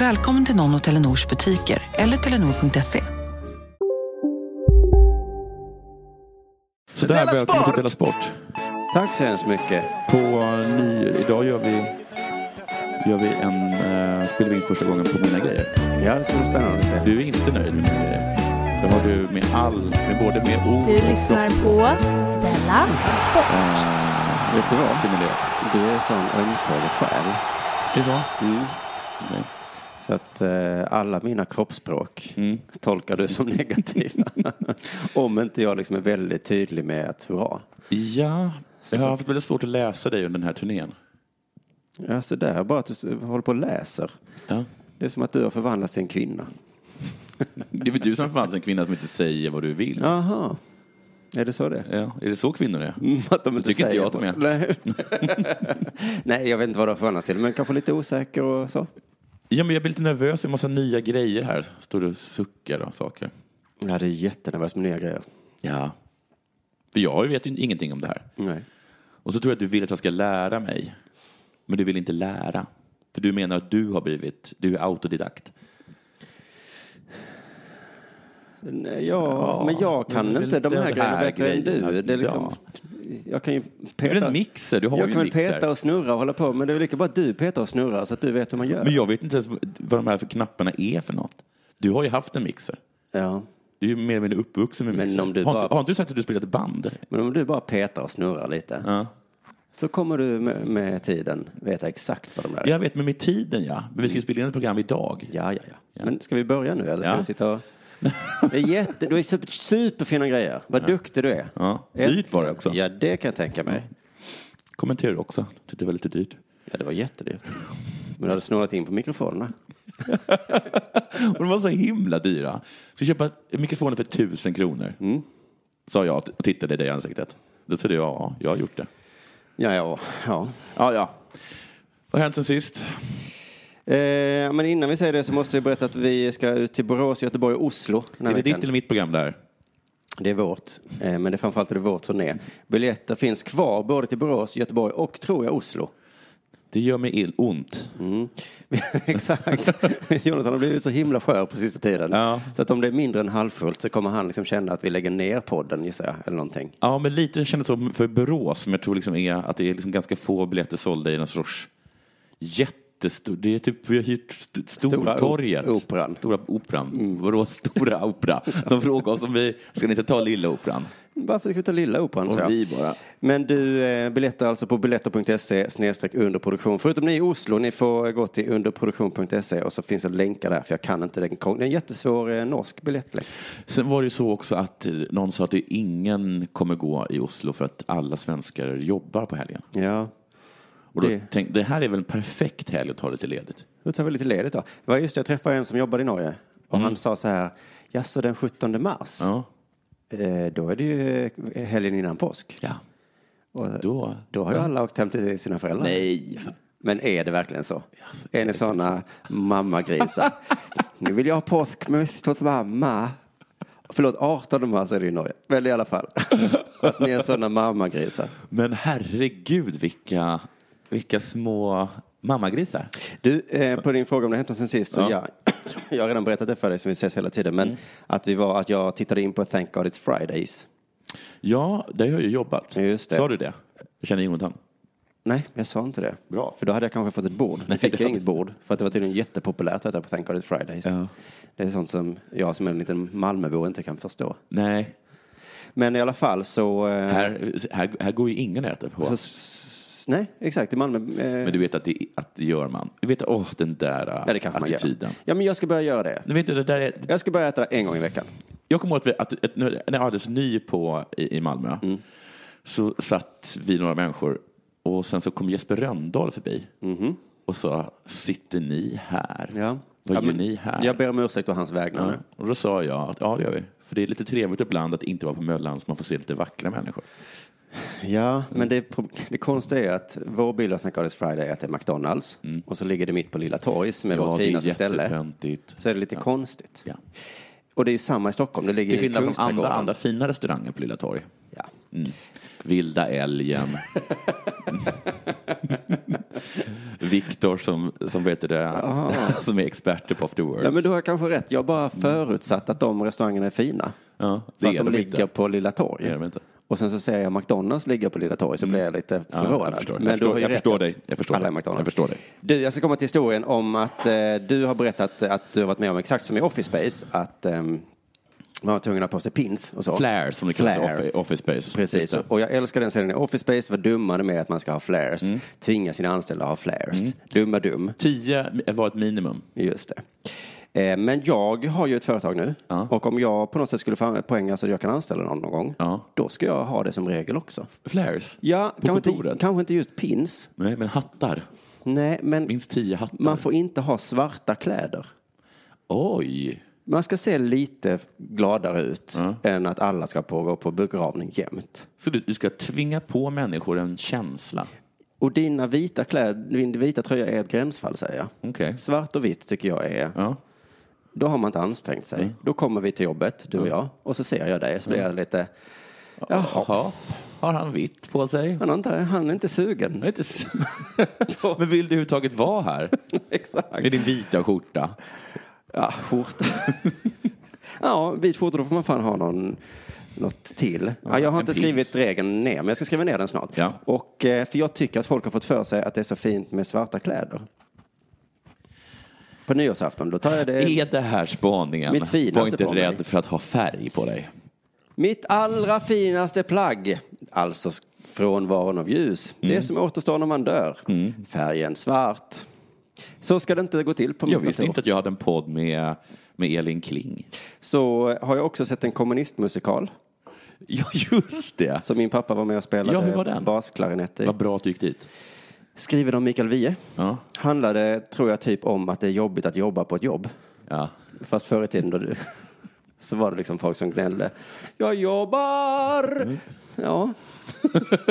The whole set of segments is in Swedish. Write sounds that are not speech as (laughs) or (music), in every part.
Välkommen till någon av Telenors butiker eller telenor.se. Så där välkommen till Della Sport. Tack så hemskt mycket. På ny, idag gör vi, gör vi en, eh, spelar vi in första gången på mina grejer. Ja, det ska bli spännande att se. Du är inte nöjd med mina grejer. Det har du med all, med både med ord Du och lyssnar kropp- på Della Sport. Vet du vad? simulerat. Du är en sån ömtålig själ. Idag? Mm. Nej. Så att eh, alla mina kroppsspråk Mm. tolkar du som (laughs) negativa. Om inte jag liksom är väldigt tydlig med att hurra. Ja, Så- jag har haft väldigt svårt att läsa dig under den här turnén. Ja, så där, bara att du håller på och läser. Ja. Det är som att du har förvandlats till en kvinna. Det är väl du som fanns en kvinna som inte säger vad du vill. Jaha. Är det så det? Ja, är det så kvinnor är? Mm, Att de inte tycker inte jag att de är. Nej. (laughs) Nej, jag vet inte vad du har förvandlats till, men kanske lite osäker och så. Ja, men jag blir lite nervös. En massa nya grejer här. Står du och suckar och saker. Ja, det är jättenervös med nya grejer. Ja. För jag vet ju ingenting om det här. Nej. Och så tror jag att du vill att jag ska lära mig. Men du vill inte lära. För du menar att du har blivit, du är autodidakt. Ja, Ja, men jag men kan det är inte de här grejerna bättre än du. Det är liksom, jag kan ju Du är peta. en mixer, du har jag ju kan väl peta och snurra och hålla på, men det är väl lika bra att du petar och snurrar så att du vet hur man gör. Men jag vet inte ens vad de här för knapparna är för något. Du har ju haft en mixer. Ja. Du är ju mer eller mindre uppvuxen med Men mixer. om du har, bara- inte, har inte du sagt att du spelat band? Men om du bara petar och snurrar lite Ja. så kommer du med, med tiden veta exakt vad de där är. Jag vet, men med tiden ja. Men vi ska ju spela in ett program idag. Ja, ja, ja. Ja. Men ska vi börja nu eller ska Ja. vi sitta och... Det är jätte, du är super, superfina grejer. Vad duktig du är. Ja. Dyrt var det också. Ja, det kan jag tänka mig. Kommenterar du också. Tyckte det var lite dyrt. Ja, det var jättedyrt. Men du hade snurrat in på mikrofonerna. (laughs) Och de var så himla dyra. Så köpa mikrofoner för tusen kronor. Mm. Sa jag och tittade dig i ansiktet. Då sa du ja, jag har gjort det. Ja, ja, ja. Ja, ja. Vad har hänt sen sist? Eh, men innan vi säger det så måste jag berätta att vi ska ut till Borås, Göteborg och Oslo. Är det veckan. ditt eller mitt program där? Det är vårt, eh, men det är framförallt är det vår turné. Biljetter finns kvar både till Borås, Göteborg och tror jag Oslo. Det gör mig ill, ont. Mm. (laughs) Exakt. (laughs) Jonathan har blivit så himla skör på sista tiden. Ja. Så att om det är mindre än halvfullt så kommer han liksom känna att vi lägger ner podden gissar jag, eller någonting. Ja, men lite kändes så för Borås, som jag tror liksom är att det är liksom ganska få biljetter sålda i någon sorts jättestor... Det är typ, vi har hyrt st- Stortorget. o- operan. Stora operan. Borås stora opera. De frågar oss om vi, ska ni inte ta lilla operan? Varför ska vi ta lilla operan? Och vi bara. Men du, eh, biljetter alltså på biljetter.se snedstreck underproduktion. Förutom ni i Oslo, ni får gå till underproduktion.se och så finns det länkar där för jag kan inte den. Det är en jättesvår eh, norsk biljettlänk. Sen var det ju så också att eh, någon sa att ingen kommer gå i Oslo för att alla svenskar jobbar på helgen. Ja, Och då Det- tänkte det här är väl en perfekt helg att ta lite ledigt. då tar vi lite ledigt då. Det var just det, jag träffade en som jobbade i Norge och han sa så här, jaså den 17 mars, Ja, eh, då är det ju eh, helgen innan påsk. ja. Och Då, då har ju alla åkt hem till sina föräldrar. Nej. Men är det verkligen så? Alltså, är ni sådana mammagrisar? (laughs) nu vill jag ha påskmust hos mamma. Förlåt, 18 mars är det i Norge. Väl i alla fall. Att (laughs) ni är sådana mammagrisar. Men herregud vilka, vilka små mammagrisar. Du, eh, på din fråga om det hänt något sen sist, så Ja. ja. (clears throat) jag har redan berättat det för dig som vi ses hela tiden, men Mm. att, vi var, att jag tittade in på Thank God It's Fridays. Ja, där har jag ju jobbat. Just det. Sa du det? Jag känner Jonathan. Nej, jag sa inte det. Bra. För då hade jag kanske fått ett bord. Nu fick jag hade- inget bord. För att det var tydligen jättepopulärt att äta på Thank God It's Fridays. Ja. Det är sånt som jag som en liten Malmöbo inte kan förstå. Nej, Men i alla fall så... eh, här, här, här går ju ingen att äta på. så nej, exakt. I Malmö... eh, Men du vet att det, att det gör man. Du vet, åh, den där ja, det kanske man gör. attityden. Ja, men jag ska börja göra det. Du vet, det där är, Jag ska börja äta en gång i veckan. Jag kommer ihåg att, att, att när jag var alldeles ny på, i, i Malmö så satt vi några människor och sen så kom Jesper Röndahl förbi och sa, sitter ni här? Ja. Vad Ja, gör ni här? Jag ber om ursäkt å hans vägnar ja. Och då sa jag att ja, det gör vi. För det är lite trevligt ibland att inte vara på Möllan så man får se lite vackra människor. Ja, men det, det konstiga är att vår bild av Thank God It's Friday är att det är McDonalds och så ligger det mitt på Lilla Torg som är Ja, vårt det är finaste ställe. Så är det lite konstigt. Ja. Och det är ju samma i Stockholm. Det ligger Till skillnad från andra, andra fina restauranger på Lilla Torg. Ja. Mm. Vilda älgen. (laughs) Viktor som, som, vet det, (laughs) som är experter på after work. ja, men du har kanske rätt. Jag har bara förutsatt att de restaurangerna är fina. Ja, För att de de ligger inte. på Lilla Torg. Det är de inte. Och sen så ser jag McDonalds ligga på Lilla Torg så blir jag lite Ja, förvånad. jag förstår. Men Jag förstår- ju jag förstår dig. Jag förstår alla dig. är McDonalds. Jag förstår dig. Du, jag ska komma till historien om att eh, du har berättat att du har varit med om exakt som i Office Space att ehm, man var tvungen att ha på sig pins och så. Flare som det kallas i office, Space. Precis, och jag älskar den scenen i Office Space, var dummare med att man ska ha flares. Mm. Tvinga sina anställda att ha flares. Dumma dum. Tio var ett minimum. Just det. Eh, Men jag har ju ett företag nu Ja. och om jag på något sätt skulle få poäng så att jag kan anställa någon någon gång, Ja. då ska jag ha det som regel också. Flares? Ja, På kanske kontoret? inte, kanske inte just pins. Nej, men hattar. Nej, men Minst tio hattar. man får inte ha svarta kläder. Oj. Man ska se lite gladare ut Ja. än att alla ska på, gå på begravning jämt. Så du, du ska tvinga på människor en känsla? Och dina vita kläder, din vita tröja är ett gränsfall säger jag. Okej. Svart och vitt tycker jag är, Ja. Då har man inte ansträngt sig. Då kommer vi till jobbet, du och jag, och så ser jag dig så blir jag lite, jaha, Jaha. Har han vitt på sig? han är inte, han är inte sugen. Är inte s- (laughs) Men vill du överhuvudtaget vara här? (laughs) Exakt. Med din vita skjorta? Ja, skjorta. (laughs) ja, vit skjorta, då får man fan ha någon, något till. Ja, jag har inte pins. skrivit regeln ner, men jag ska skriva ner den snart. Ja. Och, eh, för jag tycker att folk har fått för sig att det är så fint med svarta kläder. På nyårsafton, då tar jag det. Är det här spaningen? Mitt finaste Var inte på mig. rädd för att ha färg på dig. Mitt allra finaste plagg, alltså frånvaron av ljus. Mm. Det som återstår när man dör. Färgen svart. Så ska det inte gå till på mitt Jag visste kontor. inte att jag hade en podd med, med Elin Kling. Så har jag också sett en kommunistmusikal. Ja, just det. Som min pappa var med och spelade Ja, hur var den? basklarinett i. Vad bra att du gick dit. Skriven av Mikael Wiehe. Ja. Handlade, tror jag, typ om att det är jobbigt att jobba på ett jobb. Ja. Fast förr i tiden då du, (laughs) så var det liksom folk som gnällde. Jag jobbar! Mm. Ja.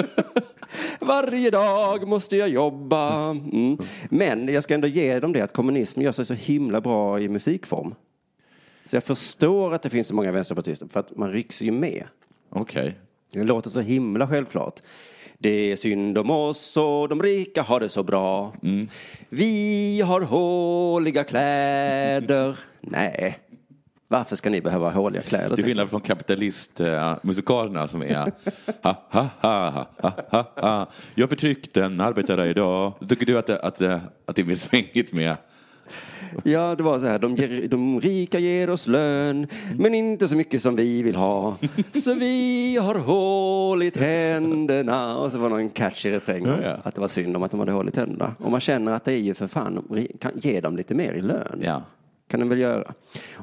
(laughs) Varje dag måste jag jobba. Mm. Men jag ska ändå ge dem det att kommunism gör sig så himla bra i musikform. Så jag förstår att det finns så många vänsterpartister för att man rycks ju med. Okej. Det låter så himla självklart. Det är synd om oss och de rika har det så bra. Vi har håliga kläder. Nej. Varför ska ni behöva håliga kläder? Till skillnad från kapitalistmusikalerna som är ha, ha, ha, ha, ha, ha. Jag förtryckte en arbetare idag. Tycker du att det, att, att det är svängigt med (laughs) Ja, det var så här. De, ger, de rika ger oss lön, men inte så mycket som vi vill ha. (laughs) Så vi har hål i tänderna. Och så var det en catchy refräng Ja, ja. att det var synd om att de hade hål i tänderna. Och man känner att det är ju för fan, ge dem lite mer i lön. Ja. Kan den väl göra.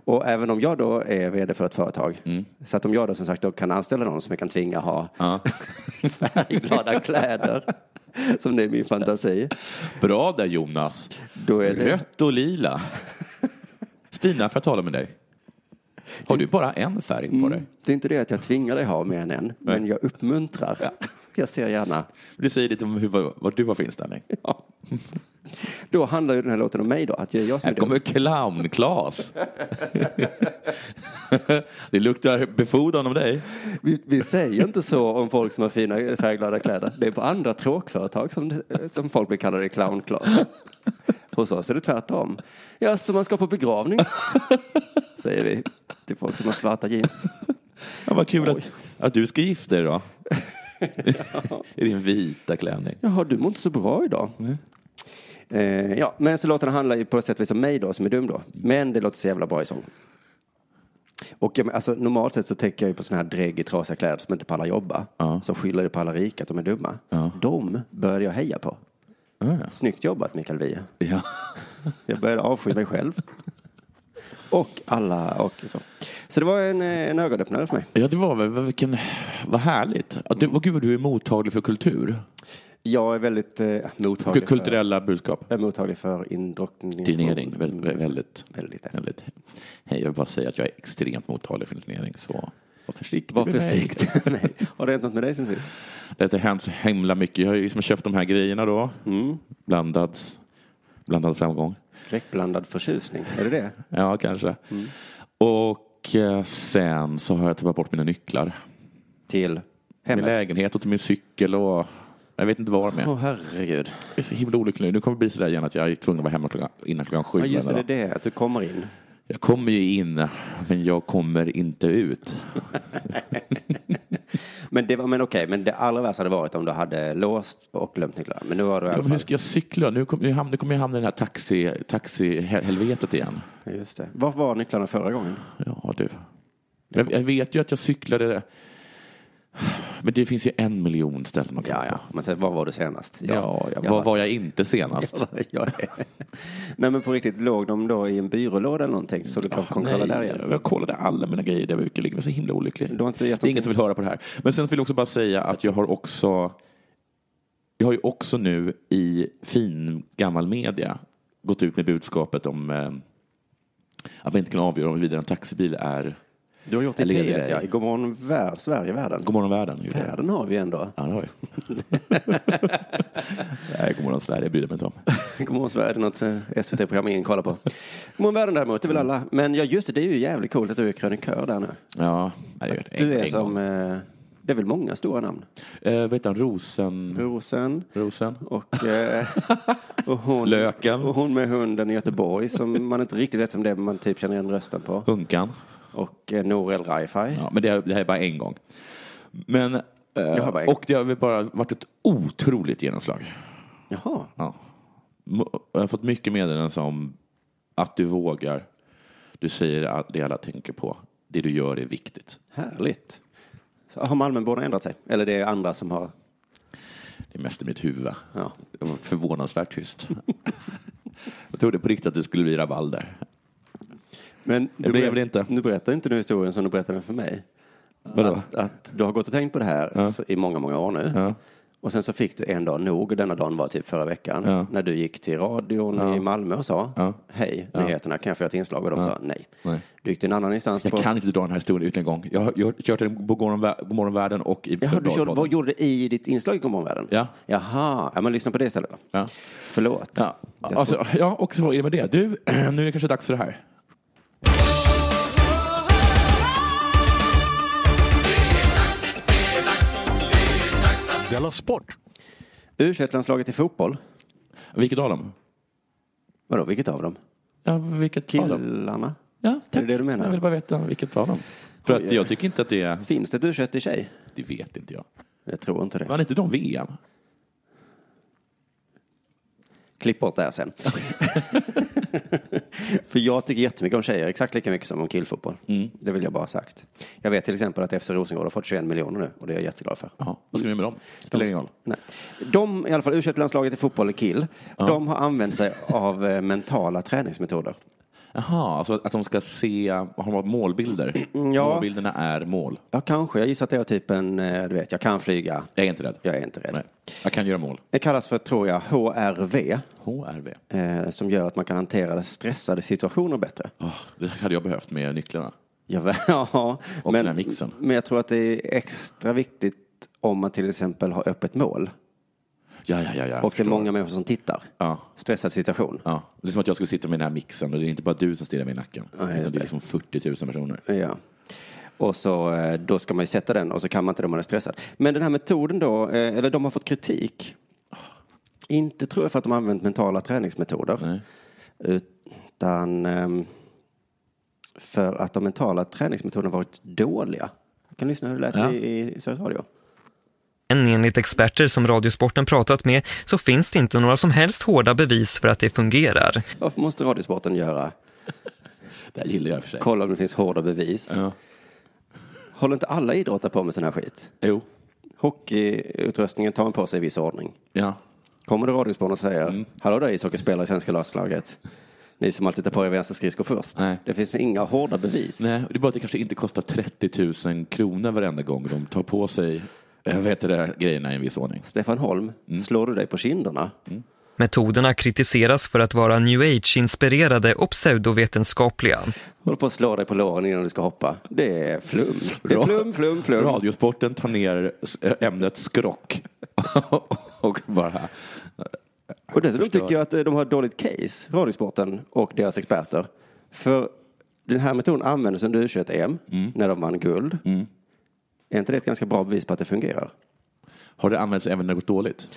Och även om jag då är vd för ett företag, så att om jag då som sagt då kan anställa någon som jag kan tvinga ha Ja. (laughs) färgglada kläder, som det är min fantasi, Bra där Jonas. då är det... Rött och lila. Stina, får jag tala med dig? Har du bara en färg på dig? Det är inte det att jag tvingar dig ha mer än en, men jag uppmuntrar. Jag ser gärna. Det säger lite om hur, vad, vad du har för inställning. Ja. Då handlar ju den här låten om mig då, att jag är jag som är Här kommer dum. clown-Klas. (laughs) det luktar befordran om dig. Vi, vi säger inte så om folk som har fina färgglada kläder. Det är på andra tråkföretag som, som folk blir kallade clownklas. Hos oss är det tvärtom. Ja, så man ska på begravning, (laughs) säger vi till folk som har svarta jeans. Ja, vad kul att, att du ska gifta dig då. (laughs) I din vita klänning. Jaha, du mår inte så bra idag. Eh, ja, men så låtarna handlar ju på ett sätt och vis om mig då, som är dum då. Men det låter så jävla bra i sång. Och jag alltså, normalt sett så tänker jag ju på sådana här drägg i trasiga kläder som inte pallar jobba. Ja. Som skyller det på alla rika att de är dumma. Ja. De började jag heja på. Ja. Snyggt jobbat Mikael Wiehe. Ja. (laughs) Jag började avsky mig själv. Och alla och så. Så det var en, eh, en ögonöppnare för mig. ja, det var väl, vilken, vad härligt. Att du, vad gud vad du är mottaglig för kultur. Jag är väldigt eh, mottaglig för, Kulturella budskap. jag är mottaglig för indoktrinering. Väldigt, väldigt, Väldigt. väldigt. Hej, jag vill bara säga att jag är extremt mottaglig för internering, så var försiktig Var försiktig. (laughs) Har det hänt något med dig sen sist? Det har hänt så himla mycket. Jag har ju liksom köpt de här grejerna då. Mm. Blandad, blandad framgång. Skräckblandad förtjusning, är det det? Ja, kanske. Mm. Och eh, sen så har jag tappat bort mina nycklar. Till Min hemmet? lägenhet och till min cykel och jag vet inte var med. Åh herregud. Jag är så himla olycklig nu. Nu kommer det bli sådär igen att jag är tvungen att vara hemma klockan, innan klockan sju. Ja, just det, det är det, att du kommer in. Jag kommer ju in, men jag kommer inte ut. (laughs) Men, det var, men okej, men det allra värsta hade varit om du hade låst och glömt nycklarna. Men nu har du i alla men hur fall. ska jag cykla? Nu kommer jag, nu kommer jag hamna i det här taxi, taxi-helvetet igen. Just det. Var var nycklarna förra gången? Ja, du. Jag, jag vet ju att jag cyklade. Men det finns ju en miljon ställen Ja, komma ja. på. Men sen, var var du senast? Ja, ja, var var jag inte senast? (laughs) Ja, ja, ja. Nej men på riktigt, låg de då i en byrålåda eller någonting så du kan kan kolla där igen? Jag kollade alla mina grejer där jag. Jag var så himla olycklig. Du har inte gett Det är ingen som vill höra på det här. Men sen vill jag också bara säga att jag har också jag har ju också nu i fin gammal media gått ut med budskapet om eh, att man inte kan avgöra om huruvida en taxibil är Du har gjort det i Eller är det P1 ja, i Godmorgon värld, Sverige, världen. Godmorgon världen. Världen har vi ändå. Ja, det har vi. (laughs) Nej, Godmorgon Sverige bryr jag mig inte om. (laughs) Godmorgon Sverige, det är något eh, SVT-program ingen kollar på. Godmorgon världen däremot, det vill alla. Men ja, just det, det är ju jävligt coolt att du är krönikör där nu. Ja. En, Du är en som, eh, det är väl många stora namn? Eh, vad heter han? Rosen... Rosen Rosen? och, eh, och, hon, (laughs) Löken. och hon med hunden i Göteborg som man inte riktigt vet vem det är, men man typ känner igen rösten på. Hunkan? Och eh, Nour El Raifai. Ja, men det, det här är bara en gång. Men, eh, har bara en och det har väl bara varit ett otroligt genomslag. Jaha. Ja. Jag har fått mycket meddelanden om att du vågar. Du säger att det alla tänker på. Det du gör är viktigt. Härligt. Så har Malmöborna ändrat sig? Eller det är andra som har... Det är mest i mitt huvud. Ja. Det var förvånansvärt tyst. (laughs) jag trodde på riktigt att det skulle bli rabalder. Men Det blev det inte. Nu berättar inte du historien som du berättade för mig. Vadå? Att, att du har gått och tänkt på det här så, i många, många år nu. Ja. Och sen så fick du en dag nog, och denna dagen var typ förra veckan, Ja. när du gick till radion i Malmö och sa Ja. hej, nyheterna, kan jag få göra ett inslag? Och de sa nej. Nej. Du gick till en annan instans Jag på... kan inte dra den här historien ut en gång. Jag har, jag har kört den på Godmorgon Världen och i Jaha, du körde, vad gjorde du i ditt inslag i Godmorgonvärlden? Ja. Jaha, ja, men lyssna på det istället då. Ja. Förlåt. Ja, alltså, ja, och så är det med det. Du, (clears throat) nu är det kanske dags för det här. Della Sport! u landslaget i fotboll. Vilket av dem? Vadå, vilket av dem? Ja, vilket av dem? Killarna? Ja, tack. Är det det du menar? Jag vill bara veta vilket av dem. För Oj, att jag tycker inte att det är... Finns det ett u i tjej? Det vet inte jag. Jag tror inte det. Vann inte de VM? Klipp bort det här sen. (laughs) (laughs) För jag tycker jättemycket om tjejer, exakt lika mycket som om killfotboll. Mm. Det vill jag bara ha sagt. Jag vet till exempel att FC Rosengård har fått 21 miljoner nu och det är jag jätteglad för. Jaha, vad ska göra med dem? Spelar ingen roll. Nej. De, i alla fall u landslaget i fotboll kill, de har använt sig av eh, mentala träningsmetoder. Jaha, alltså att de ska se, har de målbilder? (clears throat) ja. Målbilderna är mål. Ja, kanske. Jag gissar att det är typ en, eh, du vet, jag kan flyga, Jag är inte rädd. jag är inte rädd. Nej. Jag kan göra mål. Det kallas för, tror jag, HRV, HRV. eh, som gör att man kan hantera stressade situationer bättre. Oh, det hade jag behövt med nycklarna. Ja. (laughs) Och men, den här mixen. men jag tror att det är extra viktigt om man till exempel har öppet mål Ja, ja, ja. ja och det är många människor som tittar. Ja. Stressad situation. Ja, det är som att jag skulle sitta med den här mixen och det är inte bara du som stirrar mig i nacken. Ja, just det är det. liksom 40 000 personer. Ja. Och så eh, då ska man ju sätta den och så kan man inte det om man är stressad. Men den här metoden då, eh, eller de har fått kritik. Inte tror jag för att de har använt mentala träningsmetoder. Nej. Utan ehm, för att de mentala träningsmetoderna varit dåliga. Jag kan lyssna hur det lät Ja. i, i Sveriges Radio. Men enligt experter som Radiosporten pratat med så finns det inte några som helst hårda bevis för att det fungerar. Varför måste Radiosporten göra? (laughs) Det här gillar jag för sig. Kolla om det finns hårda bevis. Ja. Håller inte alla idrottare på med sån här skit? Jo. Hockeyutrustningen tar man på sig i viss ordning. Ja. Kommer det Radiosporten och säger, Mm. hallå där ishockeyspelare i svenska landslaget. Ni som alltid tar på er vänsterskridskor först. Nej. Det finns inga hårda bevis. Nej, det är bara att det kanske inte kostar 30 000 kronor varenda gång de tar på sig vad heter det, grejerna i en viss ordning. Stefan Holm, Mm. slår du dig på kinderna? Metoderna kritiseras för att vara new age-inspirerade och pseudovetenskapliga. Håller på att slå dig på låren innan du ska hoppa. Det är flum. Det är flum, flum, flum. Radiosporten tar ner s- ämnet skrock (laughs) och bara... Och dessutom tycker jag att eh, de har ett dåligt case, Radiosporten och deras experter. För den här metoden användes under U21-EM Mm. när de vann guld. Är inte det ett ganska bra bevis på att det fungerar? Har det använts även när det gått dåligt?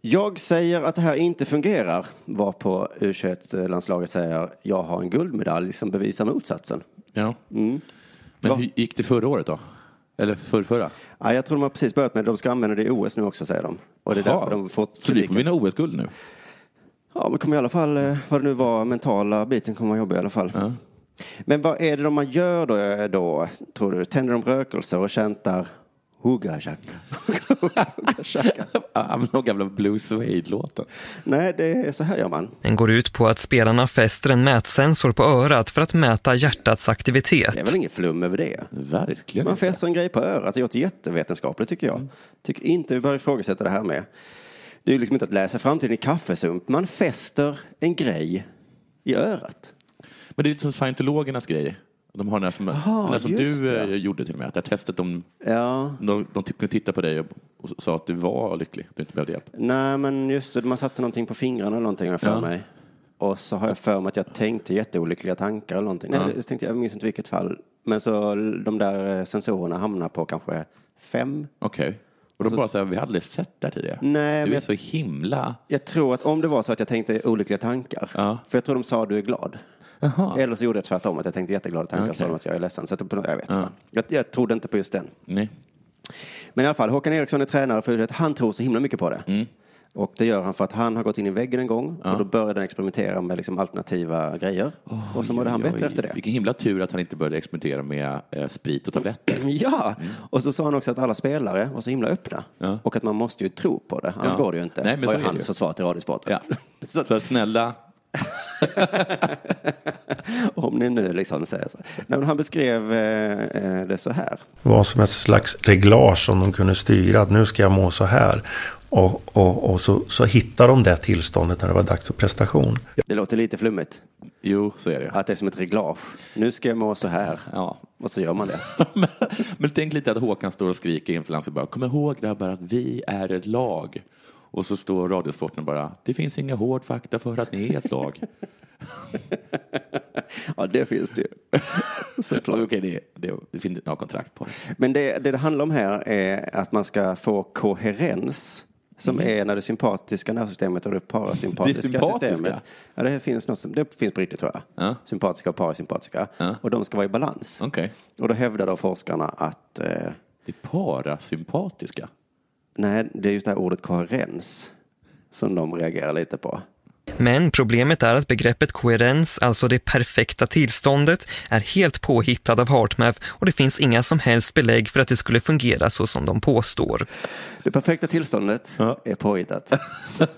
Jag säger att det här inte fungerar, varpå U21-landslaget säger jag har en guldmedalj som bevisar motsatsen. Ja. Mm. Men Va? hur gick det förra året då? Eller förrförra? Ja, jag tror de har precis börjat med det. De ska använda det i OS nu också, säger de. Och det är därför de fått Så du kommer vinna OS-guld nu? Ja, men kommer i alla fall, eh, vad det nu var, mentala biten kommer vara jobbig i alla fall. Ja. Men vad är det de man gör då, eh, då tror du? Tänder de rökelser och chantar Hugga shaka? (laughs) Den gamla Blue Suede-låten. Nej, det är så här gör man. Den går ut på att spelarna fäster en mätsensor på örat för att mäta hjärtats aktivitet. Det är väl inget flum över det? Verkligen Man fäster en grej på örat. Det låter jättevetenskapligt tycker jag. Tycker inte vi bör ifrågasätta det här med. Det är ju liksom inte att läsa framtiden i kaffesump. Man fäster en grej i örat. Men det är lite som scientologernas grej. De har den här som, Jaha, den här som du det. eh, gjorde till och med. Det här testet, de, Ja, de, de kunde titta på dig och, och sa att du var lycklig. Du inte behövde hjälp. nej men just det, man satte någonting på fingrarna eller någonting jag för Ja. mig. Och så har jag för mig att jag tänkte jätteolyckliga tankar eller någonting. Nej, Ja. det tänkte jag, jag minns inte vilket fall. Men så de där eh, sensorerna hamnar på kanske fem. Okej. Och de bara säger vi hade aldrig sett det här tidigare. Nej, du är jag- så himla... Jag tror att om det var så att jag tänkte olyckliga tankar. Ja. För jag tror de sa du är glad. Jaha. Eller så gjorde jag tvärtom, att jag tänkte jätteglada tankar och Okej. sa att jag är ledsen. Så att, jag vet Ja. jag, jag trodde inte på just den. Nej. Men i alla fall, Håkan Eriksson är tränare för U21. Han tror så himla mycket på det. Mm. Och det gör han för att han har gått in i väggen en gång och då började han experimentera med liksom alternativa grejer. och så mådde han bättre efter det. Vilken himla tur att han inte började experimentera med eh, sprit och tabletter. (clears throat) Ja, och så sa han också att alla spelare var så himla öppna. Ja. Och att man måste ju tro på det, annars Ja. går det ju inte. Nej, men var så ju hans försvar till Radiosporten. Ja. (laughs) så Så snälla, (laughs) om ni nu liksom säger så. Nej, men han beskrev eh, eh, det så här. Det var som ett slags reglage som de kunde styra. Att nu ska jag må så här. Och, och, och så, så hittade de det tillståndet när det var dags för prestation. Det låter lite flummigt. jo så är det. Att det är som ett reglage. Nu ska jag må så här. Ja. Och så gör man det. (laughs) men, men tänk lite att Håkan står och skriker inför landslaget kom ihåg grabbar att vi är ett lag. Och så står Radiosporten bara, det finns inga hård fakta för att ni är ett lag. (laughs) Ja, det finns det ju. (laughs) Såklart. Okej, det, det, det finns några kontrakt på det. Men det, det det handlar om här är att man ska få koherens. Som är när det sympatiska nervsystemet och det parasympatiska Mm. (laughs) Det sympatiska? systemet. Ja, det finns något som, det finns på riktigt tror jag. Ja. Sympatiska och parasympatiska. Ja. Och de ska vara i balans. Okej. Och då hävdar då forskarna att eh, Det parasympatiska. Nej, det är just det här ordet koherens som de reagerar lite på. Men problemet är att begreppet koherens, alltså det perfekta tillståndet, är helt påhittad av HeartMath och det finns inga som helst belägg för att det skulle fungera så som de påstår. Det perfekta tillståndet Ja. är påhittat. (laughs)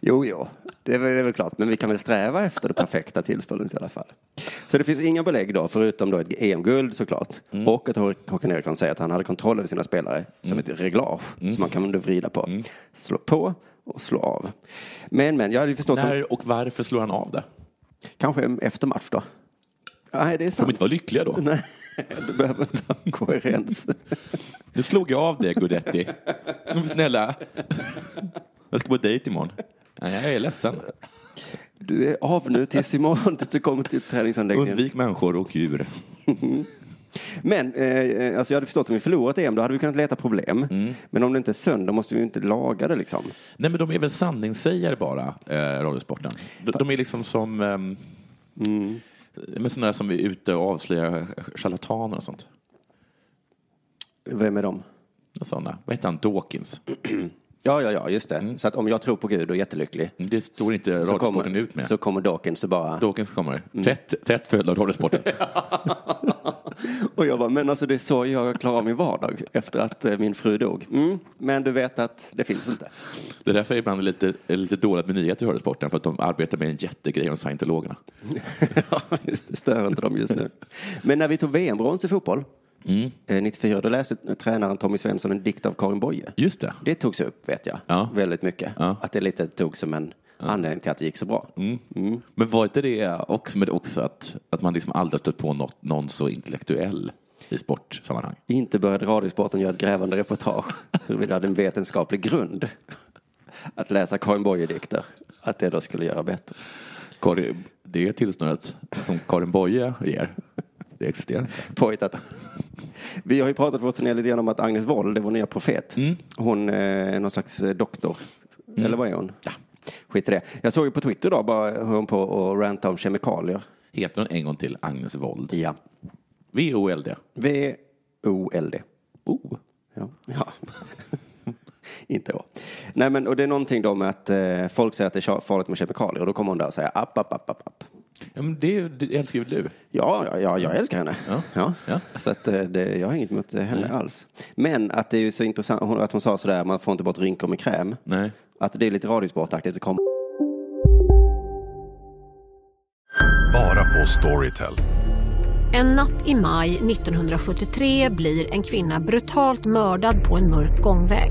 jo, jo, det är, väl, det är väl klart. Men vi kan väl sträva efter det perfekta tillståndet i alla fall. Så det finns inga belägg då, förutom då ett EM-guld såklart. Och att Håkan Eriksson säger att han hade kontroll över sina spelare som ett reglage som man kan vrida på. Slå på och slå av. Men, men, jag hade förstått När och varför slår han av det? kanske efter match då. Nej, det är Får de sant. inte vara lyckliga då? Nej, du behöver inte ha koherens. Nu slog jag av det, Gudetti. Snälla. Jag ska på dejt imorgon. Jag är ledsen. Du är av nu tills imorgon tills du kommer till träningsanläggningen. Undvik människor och djur. (laughs) Men eh, alltså jag hade förstått att om vi förlorat EM då hade vi kunnat leta problem. Men om det inte är sönder måste vi ju inte laga det liksom. Nej, men de är väl sanningssägare bara, eh, Radiosporten. De, de är liksom som ehm, men sådana som är ute och avslöjar charlataner och sånt. Vem är de? Sådana. Vad heter han? Dawkins? (clears throat) Ja, ja, ja, just det. Så att om jag tror på Gud och är jättelycklig. Det står inte Radiosporten ut med. så kommer Dawkins och bara... Dawkins kommer. Tätt, tätt följd av Radiosporten. (laughs) Och jag bara, men alltså det är så jag klarar min vardag efter att eh, min fru dog. Mm, men du vet att det finns inte. Det är därför ibland är lite, är lite dåligt med nyheter i Radiosporten. För att de arbetar med en jättegrej om scientologerna. (laughs) Ja, just det, stör inte dem just nu. Men när vi tog VM-brons i fotboll, eh, 94, då läste tränaren Tommy Svensson en dikt av Karin Boye. Just det. Det togs upp, vet jag, Ja. väldigt mycket. Ja. Att det lite tog som en anledning till att det gick så bra. Men var inte det också, med också att, att man liksom aldrig stött på något, någon så intellektuell i sportsammanhang? Inte började Radiosporten göra ett grävande reportage (laughs) huruvida det hade en vetenskaplig grund att läsa Karin Boye-dikter. Att det då skulle göra bättre. Karin, det tillståndet som Karin Boye ger, det existerar inte. Påhittat. Vi har ju pratat på vår turné lite grann om att Agnes Wold är vår nya profet. Mm. Hon eh, är någon slags eh, doktor. Eller vad är hon? Ja. Skit i det. Jag såg ju på Twitter idag bara hur hon på och ranta om kemikalier. Heter hon en gång till Agnes Wold? Ja. V-O-L-D. V-O-L-D. Oh. Ja. ja. (laughs) Inte då. Nej men och det är någonting då med att eh, folk säger att det är farligt med kemikalier och då kommer hon där och säger app, app, app, app, app. Ja, men det, det älskar väl du? Ja, ja, ja, jag älskar henne. Ja. Ja. Så att, eh, det, jag har inget emot eh, henne alls. Men att det är ju så intressant hon- att hon sa sådär, man får inte bort rynkor med kräm. Nej. Att det är lite radiosportaktigt. Kommer Bara på Storytel. En natt i maj 1973 blir en kvinna brutalt mördad på en mörk gångväg.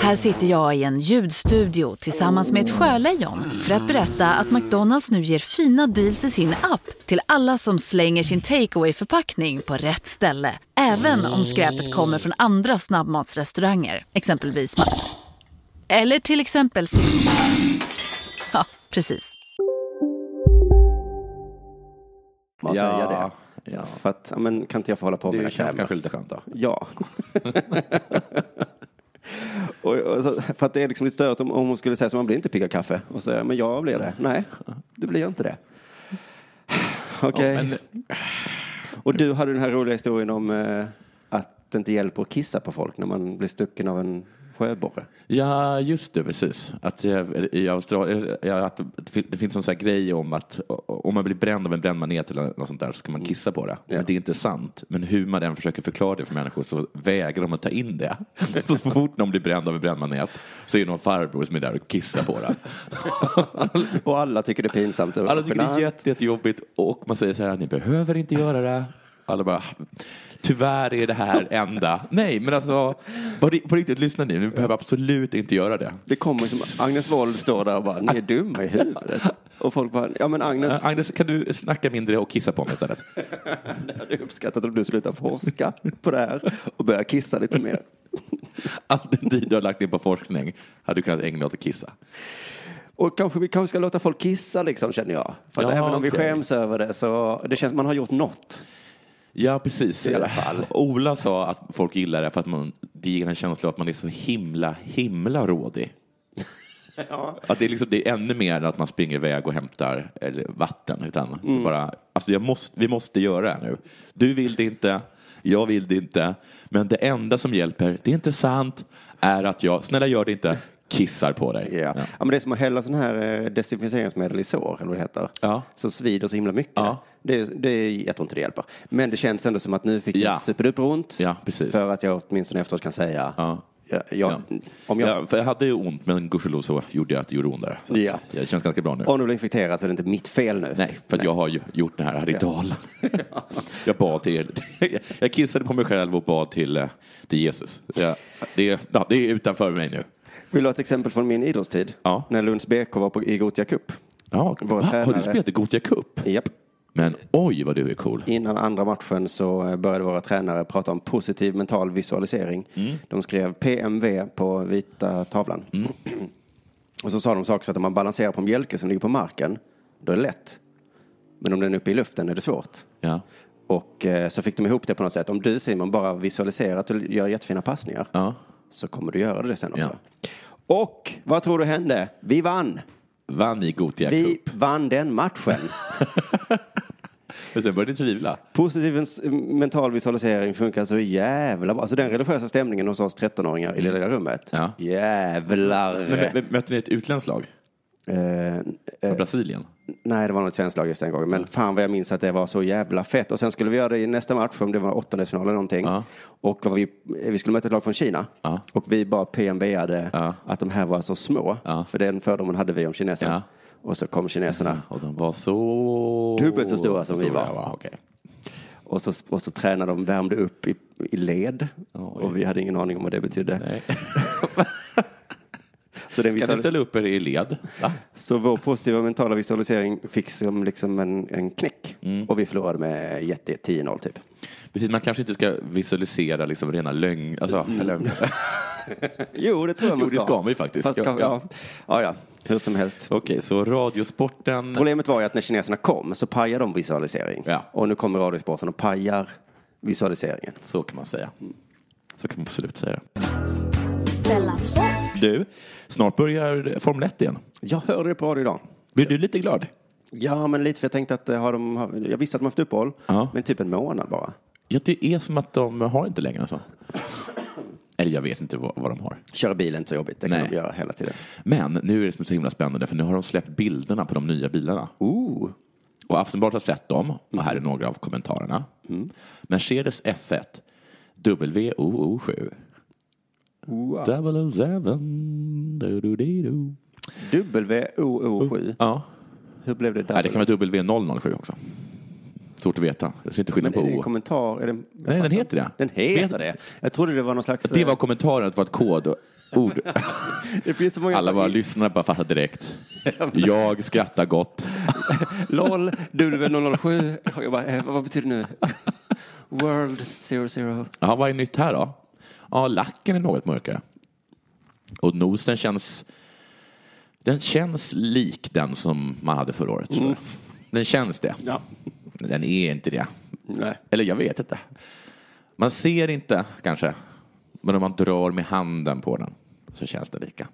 Här sitter jag i en ljudstudio tillsammans med ett sjölejon för att berätta att McDonalds nu ger fina deals i sin app till alla som slänger sin takeaway förpackning på rätt ställe. Även om skräpet kommer från andra snabbmatsrestauranger, exempelvis Eller till exempel Ja, precis. man Ja, säga det. ja. För att, ja, men kan inte jag få hålla på med Det den känns krämen? kanske lite skönt då. Ja. (laughs) och, och så, för att det är liksom lite störigt om, om hon skulle säga så man blir inte pigg av kaffe. Och säga, men jag blir det. Nej, du blir inte det. (sighs) Okej. Ja, men- Och du hade den här roliga historien om eh, att det inte hjälper att kissa på folk när man blir stucken av en sjöborre. Ja, just det, precis. Att eh, i Australien, ja, att det fin- det finns en sån grej om att om man blir bränd av en brännmanet eller något sånt där så ska man kissa på det. Men det är inte sant. Men hur man än försöker förklara det för människor så vägrar de att ta in det. (laughs) Så fort någon blir bränd av en brännmanet så är det någon farbror som är där och kissar på det. (laughs) Och alla tycker det är pinsamt. Alla tycker det är genant. jätte, jättejobbigt och man säger så här, ni behöver inte göra det. Alla bara, tyvärr är det här enda. Nej, men alltså, på, ri- på riktigt, lyssna nu, ni behöver absolut inte göra det. Det kommer som Agnes Wold står där och bara, ni är dumma i huvudet. Och folk bara, ja men Agnes, Äh, Agnes, kan du snacka mindre och kissa på mig istället? (laughs) det hade uppskattat om du slutar forska på det här och börjar kissa lite mer. (laughs) All den tid du har lagt ner på forskning hade du kunnat ägna åt att kissa. Och kanske vi kanske ska låta folk kissa liksom känner jag. För Ja, även om vi okej. skäms över det så det känns man har gjort något. Ja, precis. I alla fall. Ola sa att folk gillar det för att man, det ger en känsla av att man är så himla, himla rådig. (laughs) Att det, är liksom, det är ännu mer än att man springer iväg och hämtar eller, vatten. Utan Mm. bara, alltså jag måste, vi måste göra det nu. Du vill det inte, jag vill det inte. Men det enda som hjälper, det är inte sant, är att jag, snälla gör det inte, kissar på dig. Ja. ja. men det är som att hälla sån här eh, desinficeringsmedel i sår, eller vad det heter. Ja. Som svider så himla mycket. Ja. Det, det, jag tror inte det hjälper. Men det känns ändå som att nu fick Ja. jag superduper ont. Ja, precis. För att jag åtminstone efteråt kan säga, Ja. ja, jag, Ja. om jag Ja, för jag hade ju ont, men gudskelov så gjorde jag att det gjorde ont där. Så Ja. Det känns ganska bra nu. om du blir infekterad så är det inte mitt fel nu. Nej, för att jag har ju gjort den här ritualen. (laughs) jag bad till, (laughs) jag kissade på mig själv och bad till, eh, till Jesus. Ja, det, ja, det är utanför mig nu. Vill du ha ett exempel från min idrottstid? Ja. När Lunds BK var på, i Gothia Cup. Ja, Vår va? Har du spelat i Gothia Cup? Japp. Men oj vad du är cool. Innan andra matchen så eh, började våra tränare prata om positiv mental visualisering. Mm. De skrev PMV på vita tavlan. (clears throat) Och så sa de saker så att om man balanserar på en bjälke som ligger på marken, då är det lätt. Men om den är uppe i luften är det svårt. Ja. Och eh, så fick de ihop det på något sätt. Om du Simon bara visualiserar att du gör jättefina passningar Ja. Så kommer du göra det sen också. Och vad tror du hände? Vi vann. Vann i Gothia Vi Cup. vann den matchen. (laughs) Men sen började ni tvivla. Positiv ens- mental visualisering funkar så jävla bra. Alltså den religiösa stämningen hos oss 13-åringar i det lilla rummet. Ja. Jävlar. Men, men, mötte ni ett utländskt lag? Eh, Från Brasilien? Nej, det var något svenskt lag just den gången. Men fan vad jag minns att det var så jävla fett. Och sen skulle vi göra det i nästa match, om det var åttondelsfinal eller någonting. Och vad vi, vi skulle möta ett lag från Kina. Och vi bara PMBade att de här var så små. För den fördomen hade vi om kineserna. Och så kom kineserna. Och de var så... Dubbelt så stora som vi stora, var. ja, okej. Och så, och så tränade de, värmde upp i, i led. Och vi hade ingen aning om vad det betydde. (laughs) så den Kan ni ställa upp er i led? Va? Så vår positiva mentala visualisering fick som liksom en, en knäck. Mm. Och vi förlorade med jätte 10-0 typ. Betyder man kanske inte ska visualisera liksom rena lögn... Alltså, eller, (laughs) Jo, det tror jag man Jo, det ska man ju faktiskt. Fast, Ja, ja, ja. ja. ja, hur som helst. Okej, så radiosporten... Problemet var ju att när kineserna kom så pajade de visualisering. Och nu kommer radiosporten och pajar visualiseringen. Så kan man säga. Så kan man absolut säga det. Du, snart börjar Formel 1 igen. Jag hörde det på radio idag. Blir du lite glad? Ja, men lite för jag tänkte att eh, har de, har, jag visste att de haft uppehåll, men typ en månad bara. Ja, det är som att de har inte längre så. Eller jag vet inte vad, vad de har. Köra bilen är inte så jobbigt, det kan Nej. de göra hela tiden. Men nu är det som så himla spännande för nu har de släppt bilderna på de nya bilarna. Ooh. Och Aftonbladet har sett dem och här är några av kommentarerna. Mercedes F1 WOO7 Wow. 007 do-do-dee-do. WOO7. Ja. Hur blev det där? Nej, det kan vara W007 också. Svårt att veta. Jag ser inte skillnad på är det en O. kommentar? Är det, Nej, den heter det. Den heter det? Jag trodde det var någon slags... Det var kommentaren, att det var ett kodord. (laughs) Det finns så många Alla bara lyssnare bara fattar direkt. Jag skrattar gott. (laughs) LOL, W007. Jag bara, eh, vad betyder det nu? (laughs) World 00. Ja, vad är nytt här då? Ja, lacken är något mörkare. Och nosen känns... Den känns lik den som man hade förra året. Mm. Den känns det. Ja. Den är inte det. Nej. Eller jag vet inte. Man ser inte kanske. Men om man drar med handen på den så känns det lika.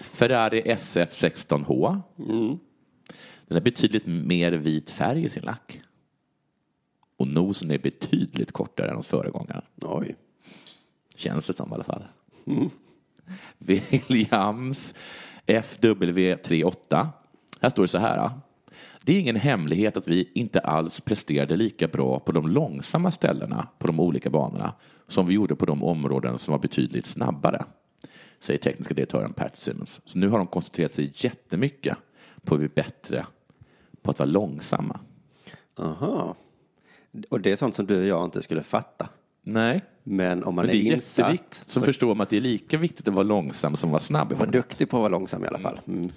Ferrari SF16H. Den har betydligt mer vit färg i sin lack. Och nosen är betydligt kortare än hos föregångaren. Oj. Känns det som i alla fall. (laughs) Williams FW38. Här står det så här. Det är ingen hemlighet att vi inte alls presterade lika bra på de långsamma ställena på de olika banorna som vi gjorde på de områden som var betydligt snabbare, säger tekniska direktören Pat Simmons. Så nu har de koncentrerat sig jättemycket på att bli bättre på att vara långsamma. Aha. Och det är sånt som du och jag inte skulle fatta. Nej. Men om man Men är är insatt. jätteviktigt. Så, förstår man att det är lika viktigt att vara långsam som att vara snabb. Var duktig på att vara långsam i alla fall. Mm.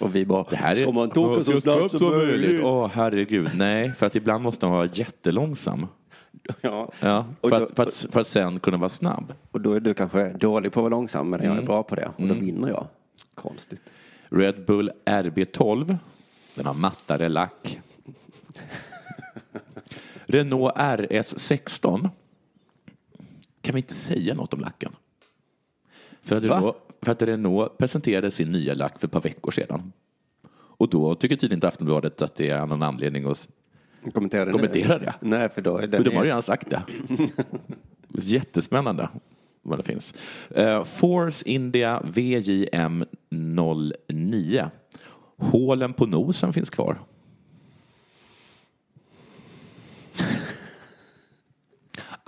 Och vi bara, Det här är ska man inte åka så snabbt som möjligt? Åh, herregud. Nej, för att ibland måste man vara jättelångsam. Ja. Ja, för, då- att, för, att, för att sen kunna vara snabb. Och då är du kanske dålig på att vara långsam, men jag är Mm. bra på det. Och då Mm. vinner jag. Konstigt. Red Bull RB12. Den har mattare lack. (laughs) Renault RS16. Kan vi inte säga något om lacken? För att, Va? Renault, för att Renault presenterade sin nya lack för ett par veckor sedan. Och då tycker tydligen inte Aftonbladet att det är någon anledning att Kommentera kommentera det. Nej, för då är För den... de har redan sagt det. (laughs) Jättespännande vad det finns. Eh, Force India VJM 09. Hålen på nosen finns kvar.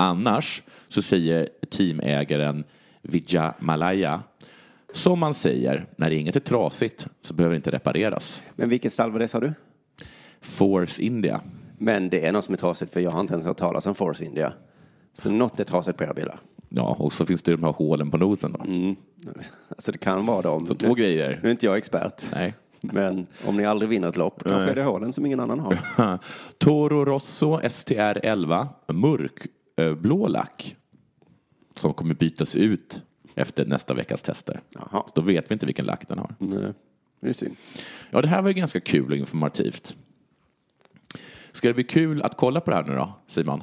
Annars så säger teamägaren Vijay Malaya som man säger, när inget är trasigt så behöver det inte repareras. Men var det sa du? Force India. Men det är något som är trasigt för jag har inte ens hört talas om Force India. Så något är trasigt på era bilar. Ja, och så finns det de här hålen på nosen då. (laughs) Alltså det kan vara dem. Så två grejer. Nu är inte jag expert. Nej. (laughs) Men om ni aldrig vinner ett lopp kanske är det hålen som ingen annan har. (laughs) Toro Rosso STR 11 mörkblå lack som kommer bytas ut efter nästa veckas tester. Jaha. Då vet vi inte vilken lack den har. Nej, det är synd. Ja, det här var ju ganska kul och informativt. Ska det bli kul att kolla på det här nu då, Simon?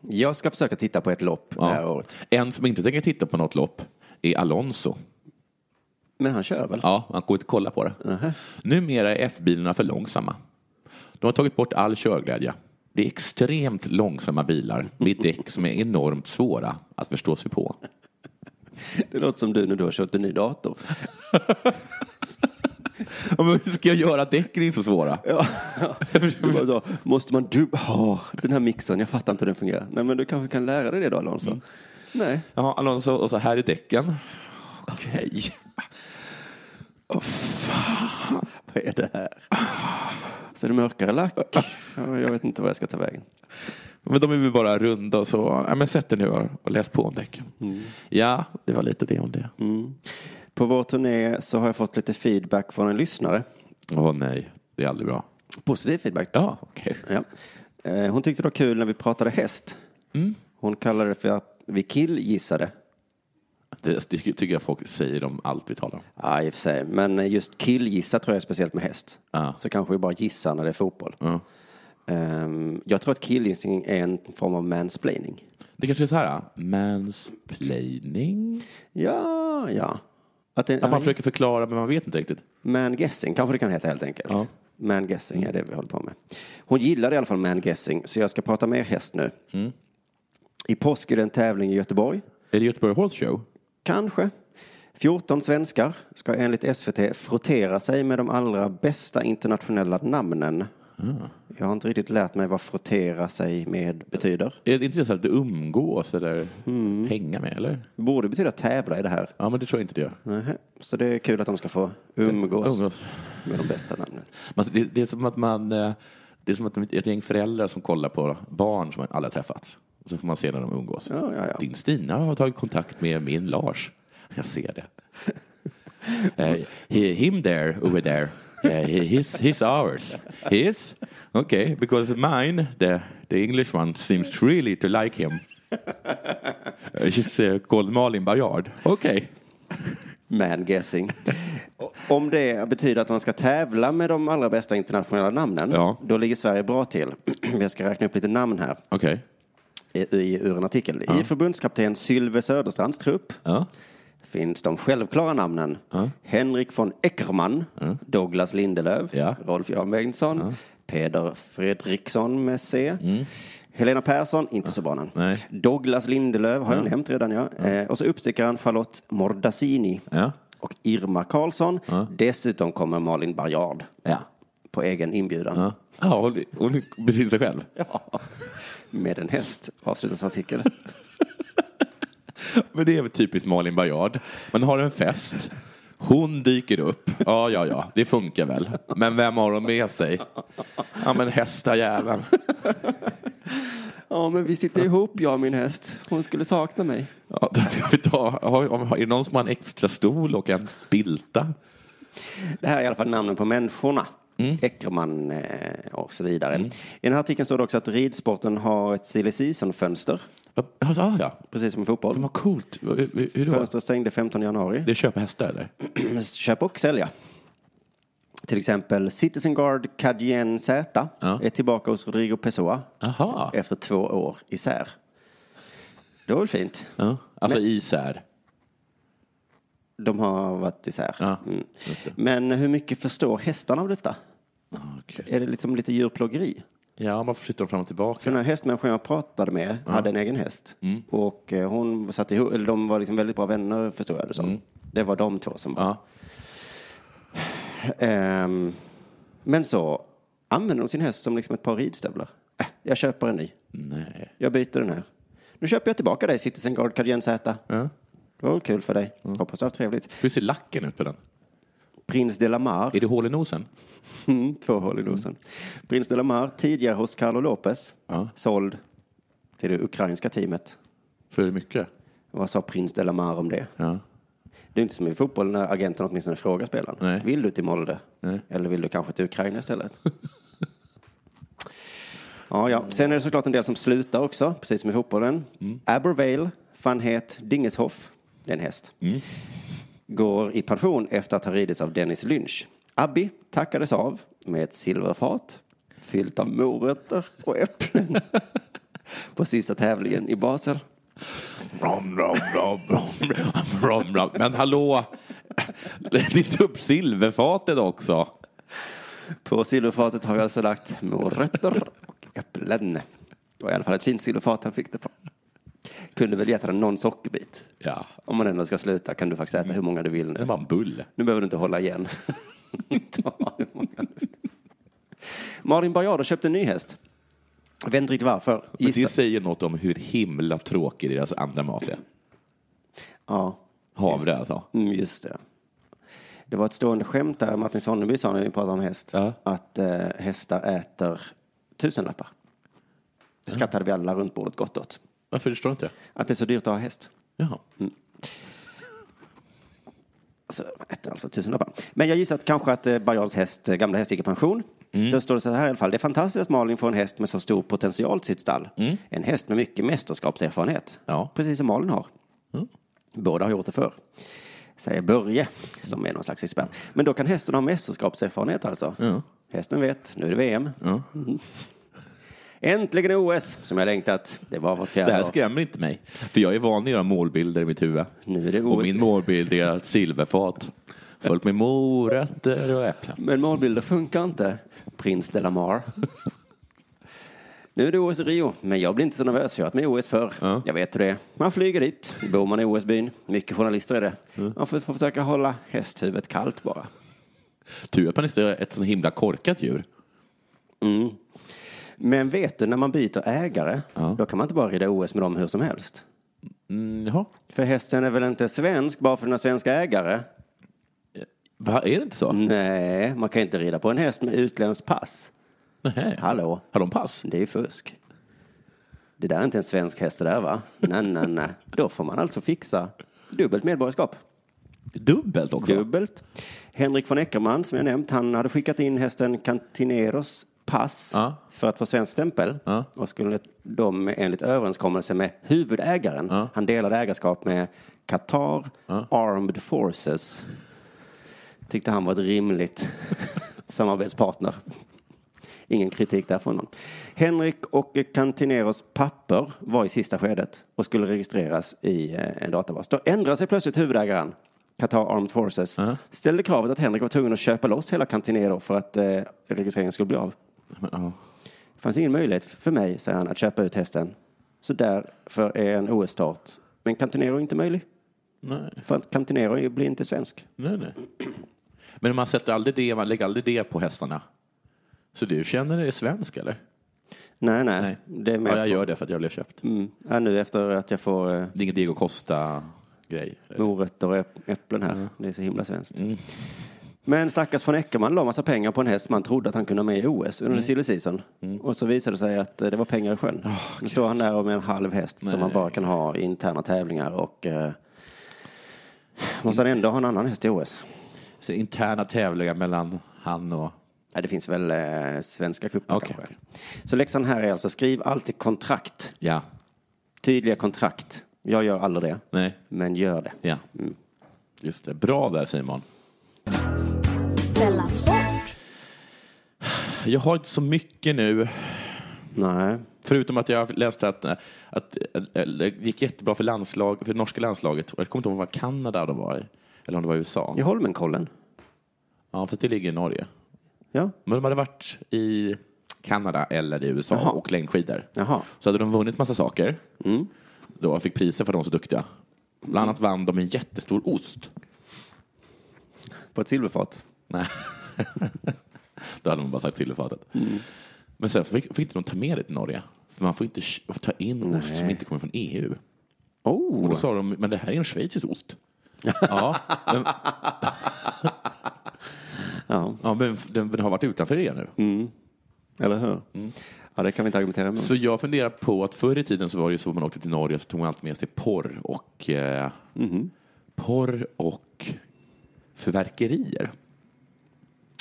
Jag ska försöka titta på ett lopp det här året. En som inte tänker titta på något lopp är Alonso. Men han kör väl? Ja, han går inte kolla på det. Numera är F-bilarna för långsamma. De har tagit bort all körglädje. Det är extremt långsamma bilar med däck som är enormt svåra att förstå sig på. Det låter som du när du har köpt en ny dator. Ja, men hur ska jag göra? Däcken är inte så svåra. Ja. Bara så, måste man du oh, den här mixen, jag fattar inte hur den fungerar. Nej, men du kanske kan lära dig det då, Alonso. Nej. Ja, Alonso, och så här är däcken. Okej. Vad är det här? Så är det mörkare lack. (laughs) Ja, jag vet inte vad jag ska ta vägen. Men de är väl bara runda och så. Ja, men sätt dig nu och läs på om däcken. Ja, det var lite det om det. Mm. På vår turné så har jag fått lite feedback från en lyssnare. Åh nej, det är aldrig bra. Positiv feedback. Ja, okej. Ja. Eh, Hon tyckte det var kul när vi pratade häst. Mm. Hon kallade det för att vi killgissade. Det, det tycker jag folk säger om allt vi talar om. Ja, i och för sig. Men just killgissa tror jag är speciellt med häst. Ja. Så kanske vi bara gissar när det är fotboll. Ja. Ehm, jag tror att killgissning är en form av mansplaining. Det kanske är så här, mansplaining? Ja, ja. Att, det, Att man försöker förklara men man vet inte riktigt. Man-guessing kanske det kan heta helt enkelt. Ja. Man-guessing är det vi håller på med. Hon gillade i alla fall man-guessing, så jag ska prata mer häst nu. Mm. I påsk är det en tävling i Göteborg. Är det Göteborg Horse Show? Kanske. 14 svenskar ska enligt SVT frottera sig med de allra bästa internationella namnen. Jag har inte riktigt lärt mig vad frottera sig med betyder. Är det inte så att det umgås eller hänga med eller? Borde betyda tävla i det här. Ja, men det tror jag inte det gör. Så det är kul att de ska få umgås, Umgås. med de bästa namnen. Det, det är som att man, eh, det är som att ett gäng föräldrar som kollar på barn som har träffat. Så får man se när de umgås. Ja, ja, ja. Din Stina har tagit kontakt med min Lars. Jag ser det. (laughs) Eh, he, him there, over there. Uh, he, he's, he's ours. His? Okay, because mine, the, the English one, seems really to like him. Uh, she's uh, called Malin Bajard. Okay. Man-guessing. Om det betyder att man ska tävla med de allra bästa internationella namnen, Ja. då ligger Sverige bra till. (clears throat) Jag ska räkna upp lite namn här Okej. I, i, ur en artikel. I förbundskapten Sylve Söderstrands trupp Ja. finns de självklara namnen Henrik von Eckermann, Douglas Lindelöf, Ja. Rolf Jan Bengtsson, Peder Fredriksson med C. Helena Persson, inte så bra. Nej. Douglas Lindelöf har jag nämnt redan, ja. Eh, och så uppstickaren Charlotte Mordassini Ja. och Irma Karlsson. Dessutom kommer Malin Barjard Ja. på egen inbjudan. Ja. Ja, hon, hon beskriver sig själv. Ja. Med en häst, avslutas artikeln. (laughs) Men det är väl typiskt Malin Bajard. Man har en fest. Hon dyker upp. Ja, ja, ja, det funkar väl. Men vem har hon med sig? Ja, men hästajäveln. (laughs) Ja, men vi sitter ihop, jag och min häst. Hon skulle sakna mig. Ja, då ska vi ta, har, är det någon som har en extra stol och en spilta? Det här är i alla fall namnen på människorna. Mm. Eckermann eh, och så vidare. I den här artikeln står det också att ridsporten har ett silly season-fönster. Ja, ja. Precis som fotboll. Vad coolt. Hur, hur? Fönstret stängde 15 januari. Det är köpa hästar eller? (clears throat) Köp och sälja. Till exempel Citizen Guard Cadienne Z Ja. är tillbaka hos Rodrigo Pessoa Aha. efter två år isär. Det var väl fint. Ja. Alltså isär. De har varit isär. Ja, Mm. Men hur mycket förstår hästarna av detta? Okej. Är det liksom lite djurplågeri? Ja, varför flyttar de fram och För tillbaka? den här hästmänniskan jag pratade med hade en egen häst. Mm. Och eh, hon satt ihop, eller de var liksom väldigt bra vänner förstår jag det som. Det var de två som var. Mm. Ja. Ehm, men så använder hon sin häst som liksom ett par ridstövlar. Äh, jag köper en ny. Nej. Jag byter den här. Nu köper jag tillbaka dig Citizen Guard Cadienne Z. Ja. Det var väl kul för dig. Hoppas du har haft trevligt. Hur ser lacken ut på den? Prins de la Mar. Är det hål i nosen? Mm, två hål i nosen. Prins de la Mar, tidigare hos Carlo Lopez. Ja. Såld till det ukrainska teamet. För mycket? Vad sa prins de la Mar om det? Ja. Det är inte som i fotboll när agenten åtminstone frågar spelaren. Nej. Vill du till Molde? Nej. Eller vill du kanske till Ukraina istället? (laughs) Ja, ja. Sen är det såklart en del som slutar också, precis som i fotbollen. Abervale, van het Dingeshoff, det är en häst, går i pension efter att ha ridits av Dennis Lynch. Abby tackades av med ett silverfat fyllt av morötter och äpplen (laughs) på sista tävlingen i Basel. Brom, brom, brom, brom, brom, brom. Men hallå, (laughs) lägg inte upp silverfatet också. På silverfatet har jag alltså lagt morötter och äpplen. Det var i alla fall ett fint silverfat han fick det på. Kunde väl gett honom någon sockerbit. Ja. Om man ändå ska sluta kan du faktiskt äta hur många du vill nu. Det var en bulle. Nu behöver du inte hålla igen. (laughs) Ta hur många du vill. Malin Baryard har köpt en ny häst. Jag vet inte riktigt varför. Men Gissa. det säger något om hur himla tråkig deras andra mat är. Ja, Havre alltså. mm, just det. Det var ett stående skämt där Martin Sonneby sa när vi pratade om häst. Ja. Att eh, hästar äter tusenlappar. Det skrattade vi alla runt bordet gott åt. Varför förstår inte? Att det är så dyrt att ha häst. Jaha. Så äter alltså tusenlappar. Men jag gissar att kanske att eh, Baryards häst, eh, gamla häst gick i pension. Då står det så här i alla fall. Det är fantastiskt att Malin får en häst med så stor potential till sitt stall. En häst med mycket mästerskapserfarenhet. Ja. Precis som Malin har. Båda har gjort det förr. Säger Börje, som är någon slags expert. Men då kan hästen ha mästerskapserfarenhet alltså. Ja. Hästen vet, nu är det VM. Ja. Äntligen OS, som jag längtat. Det var vart Det här skrämmer inte mig. För jag är van att göra målbilder i mitt huvud. Nu är det Och OS. min målbild är ett silverfat. Fullt med morötter och äpplen. Men målbilder funkar inte. Prins de la Mar. Nu är det OS i Rio, men jag blir inte så nervös. Jag har varit med i OS förr. Ja. Jag vet hur det är. Man flyger dit, bor man i OS-byn. Mycket journalister är det. Man får, får försöka hålla hästhuvudet kallt bara. Tur att man inte är ett så himla korkat djur. Mm. Men vet du, när man byter ägare, Ja. då kan man inte bara rida OS med dem hur som helst. Mm. För hästen är väl inte svensk bara för den har svenska ägare? Va, är det inte så? Nej, man kan inte rida på en häst med utländskt pass. Nej. Hallå? Har de pass? Det är fusk. Det där är inte en svensk häst det där va? Nej, nej, nej. Då får man alltså fixa dubbelt medborgarskap. Dubbelt också? Dubbelt. Henrik von Eckermann som jag nämnt, han hade skickat in hästen Cantineros pass Ja. för att få svensk stämpel. Ja. Och skulle de enligt överenskommelse med huvudägaren, Ja. han delade ägarskap med Qatar. Armed Forces. Tyckte han var ett rimligt (laughs) samarbetspartner. Ingen kritik där från honom. Henrik och Cantineros papper var i sista skedet och skulle registreras i eh, en databas. Då ändrade sig plötsligt huvudägaren, Qatar Armed Forces, Ja. ställde kravet att Henrik var tvungen att köpa loss hela Cantinero för att eh, registreringen skulle bli av. Men, ja. Det fanns ingen möjlighet för mig, säger han, att köpa ut hästen. Så därför är en OS-start. Men Cantinero är inte möjlig. Nej, För Cantinero blir inte svensk. nej, nej. Men man sätter aldrig det, man lägger aldrig det på hästarna. Så du känner dig svensk eller? Nej, nej. Nej. Det är Ja, jag på. gör det för att jag blev köpt. Mm. Ja, nu efter att jag får eh, Det är ingen Diego Costa-grej. morötter och äpp- äpplen här. Det är så himla svenskt. Mm. Men stackars von Eckermann la massa pengar på en häst man trodde att han kunde ha med i OS Mm. under silly season. Och så visade det sig att eh, det var pengar i sjön. nu står han där med en halv häst som man bara kan ha i interna tävlingar och eh, (sighs) måste han ändå ha en annan häst i OS. Så interna tävlingar mellan han och... Nej, det finns väl eh, svenska cuper Okej. kanske. Så läxan här är alltså skriv alltid kontrakt. Ja. Tydliga kontrakt. Jag gör aldrig det, Nej. men gör det. Ja. Just det. Bra där Simon. Jag har inte så mycket nu. Nej. Förutom att jag läste att, att det gick jättebra för, landslag, för det norska landslaget. Jag kommer inte ihåg var Kanada de var i. Eller om det var USA. I Holmenkollen. Ja, för det ligger i Norge. Ja. Men de hade varit i Kanada eller i USA Jaha. och längdskidor. Jaha. Så hade de vunnit massa saker. Mm. Då fick priser för att de var så duktiga. Bland annat vann de en jättestor ost. På ett silverfat. Nej. (laughs) (laughs) Då hade man bara sagt silverfatet. Mm. Men sen fick, fick inte de ta med det till Norge. För man får inte ta in ost som Nej. inte kommer från EU. Och Oh. då sa de, men det här är en schweizisk ost. (laughs) ja, men, (laughs) Ja. ja, men den, den har varit utanför EU nu. Mm. Eller hur? Ja, det kan vi inte argumentera emot. Mm. Så jag funderar på att förr i tiden så var det ju så att man åkte till Norge så tog man alltid med sig porr och eh, Mhm. porr och fyrverkerier.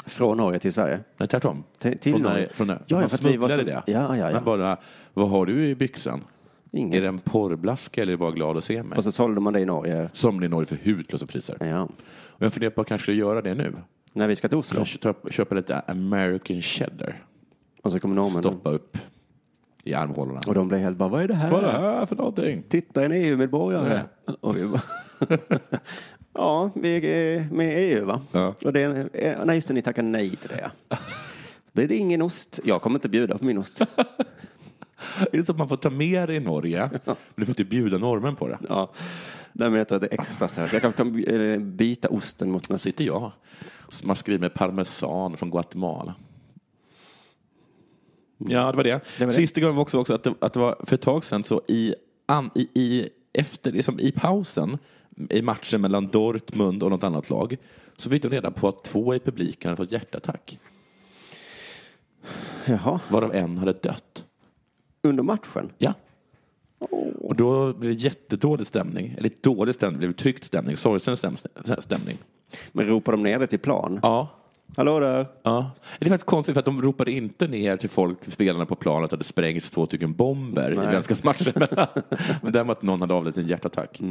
Från Norge till Sverige? Nej, tvärtom. Till, till från Norge? Från när, ja, man för att vi var så... det. Ja, ja, ja. Bara, vad har du i byxan? Inget. Är det en porrblaska eller är du bara glad att se mig? Och så sålde man det i Norge? Som i Norge för hutlösa priser. Ja. Och jag funderar på att kanske göra det nu. När vi ska till Oslo? Köpa, köpa lite American cheddar. Och så kommer norrmännen. Stoppa upp i armhålorna. Och de blev helt bara, vad är det här? Vad är det här för någonting? Titta, en EU-medborgare. Och vi bara, (laughs) (laughs) ja, vi är med i EU va? Ja. Och det, är- nej, just det, ni tackar nej till det. (laughs) blir det ingen ost. Jag kommer inte bjuda på min ost. (laughs) Är det så att man får ta med det i Norge? (laughs) Men du får inte bjuda normen på det. Ja. Nej, men jag det extra starkt. Jag kanske kan eh, byta osten mot något. Sitter jag. Man skriver med parmesan från Guatemala. Ja, det var det. Mm. Det var det. Sista gången var också, också att, det, att det var för ett tag sedan så i, an, i, i, efter, liksom i pausen i matchen mellan Dortmund och något annat lag så fick de reda på att två i publiken hade fått hjärtattack. Jaha. Varav en hade dött. Under matchen? Ja. Och då blev det jättedålig stämning. Eller dålig stämning, det blev tryckt stämning, sorgsen stäm- stämning. Men ropar de ner det till plan? Ja. Hallå där! Ja. Det är faktiskt konstigt för att de ropade inte ner till folk, spelarna på planet, att det sprängts två stycken bomber Nej. i vänskapsmatchen. (laughs) Men däremot att någon hade avlidit en hjärtattack.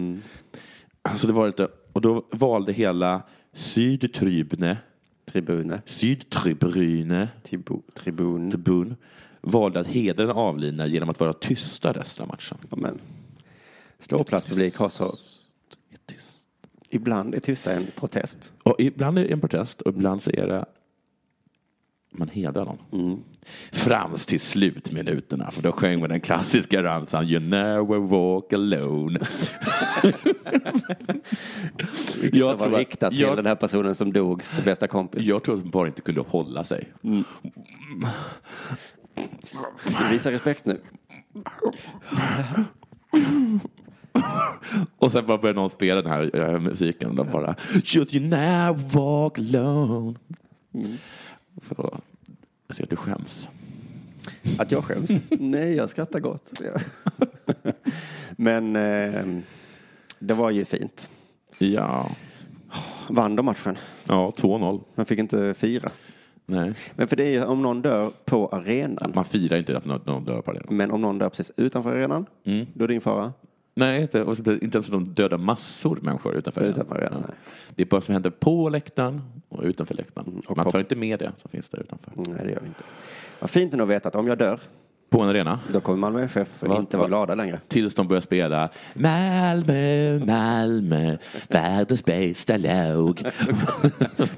(clears throat) Så det var lite, och då valde hela Sydtribune, Tribune. Sydtribune, Tribu, tribun. tribun, valde att hedra den avlidna genom att vara tysta resten av matchen. Ja, men. Ståplatspublik har så... Ibland är tysta en protest. Och ibland är det en protest och ibland så är det man hedrar någon. Mm. Frams till slutminuterna, för då sjöng man den klassiska ramsan You never walk alone. Det var tror att- riktat till jag- den här personen som dogs bästa kompis. Jag tror att de bara inte kunde hålla sig. Visa respekt nu. Och sen bara började någon spela den här eh, musiken och de bara Should you never walk alone. Så, jag ser att du skäms. Att jag skäms? Nej, jag skrattar gott. (laughs) Men eh, det var ju fint. Ja, Vann de matchen? ja 2-0. Man fick inte fira. Nej. Men för det är ju om någon dör på arenan. Man firar inte att någon, dör på det. Men om någon dör precis utanför arenan, Mm. då är det din fara. Nej, det- och inte ens de dödar massor människor utanför. Arenan, Ja. Det är bara som händer på läktaren och utanför läktaren. och Man tar inte med det som finns där utanför. Nej, det gör vi inte. Vad fint ändå att veta att om jag dör, På en arena. då kommer Malmö FF Va? inte vara Va? glada längre. Tills de börjar spela Malmö, Malmö, världens bästa lag.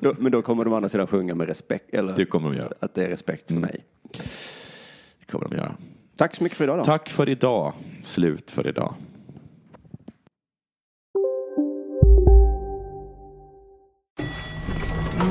(laughs) Men då kommer de andra sidan sjunga med respekt, eller Det kommer de göra. att det är respekt för mig. Det kommer de göra. Tack så mycket för idag då. Tack för idag. Slut för idag.